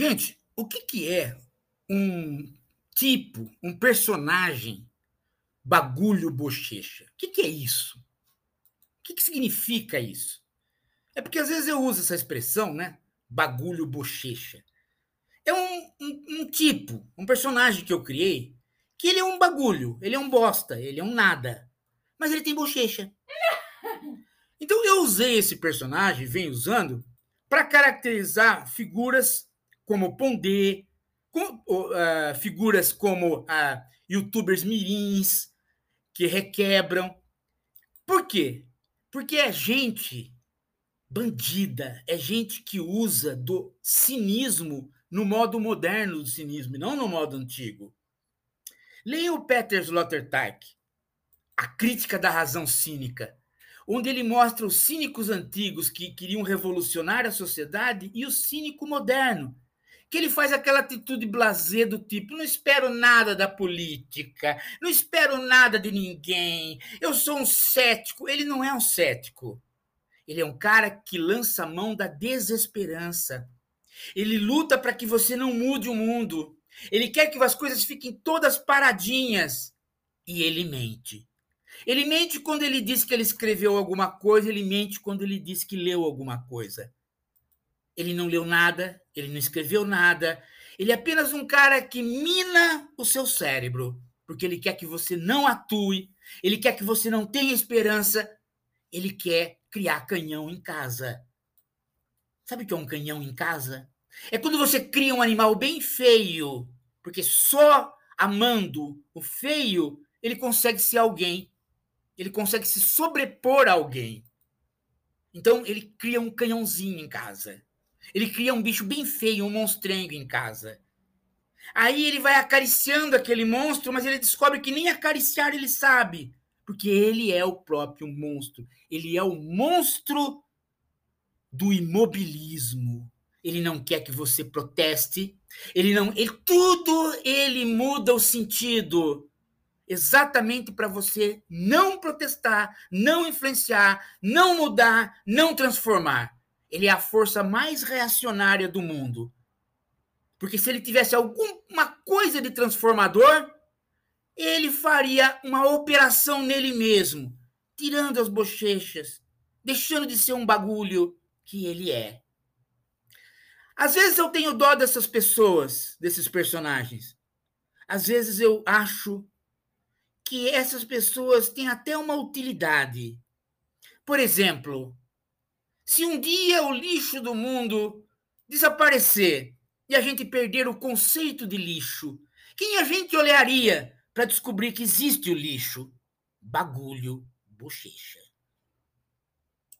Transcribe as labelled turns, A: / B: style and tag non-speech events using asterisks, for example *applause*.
A: Gente, o que, que é um tipo, um personagem bagulho bochecha? O que, que é isso? O que, que significa isso? É porque às vezes eu uso essa expressão, né? Bagulho bochecha. É um, um, um tipo, um personagem que eu criei, que ele é um bagulho, ele é um bosta, ele é um nada. Mas ele tem bochecha. *laughs* Então eu usei esse personagem, venho usando, para caracterizar figuras como Pondé, com, uh, figuras como uh, youtubers mirins, que requebram. Por quê? Porque é gente bandida, é gente que usa do cinismo no modo moderno do cinismo, e não no modo antigo. Leia o Peter Sloterdijk, A Crítica da Razão Cínica, onde ele mostra os cínicos antigos que queriam revolucionar a sociedade e o cínico moderno, que ele faz aquela atitude blasé do tipo: não espero nada da política, não espero nada de ninguém, eu sou um cético. Ele não é um cético. Ele é um cara que lança a mão da desesperança. Ele luta para que você não mude o mundo. Ele quer que as coisas fiquem todas paradinhas. E ele mente. Ele mente quando ele diz que ele escreveu alguma coisa, ele mente quando ele diz que leu alguma coisa. Ele não leu nada, ele não escreveu nada. Ele é apenas um cara que mina o seu cérebro, porque ele quer que você não atue, ele quer que você não tenha esperança, ele quer criar canhão em casa. Sabe o que é um canhão em casa? É quando você cria um animal bem feio, porque só amando o feio ele consegue ser alguém, ele consegue se sobrepor a alguém. Então ele cria um canhãozinho em casa. Ele cria um bicho bem feio, um monstrengo em casa. Aí ele vai acariciando aquele monstro, mas ele descobre que nem acariciar ele sabe, porque ele é o próprio monstro. Ele é o monstro do imobilismo. Ele não quer que você proteste. Ele não, ele tudo ele muda o sentido exatamente para você não protestar, não influenciar, não mudar, não transformar. Ele é a força mais reacionária do mundo. Porque se ele tivesse alguma coisa de transformador, ele faria uma operação nele mesmo, tirando as bochechas, deixando de ser um bagulho que ele é. Às vezes eu tenho dó dessas pessoas, desses personagens. Às vezes eu acho que essas pessoas têm até uma utilidade. Por exemplo, se um dia o lixo do mundo desaparecer e a gente perder o conceito de lixo, quem a gente olharia para descobrir que existe o lixo? Bagulho, bochecha.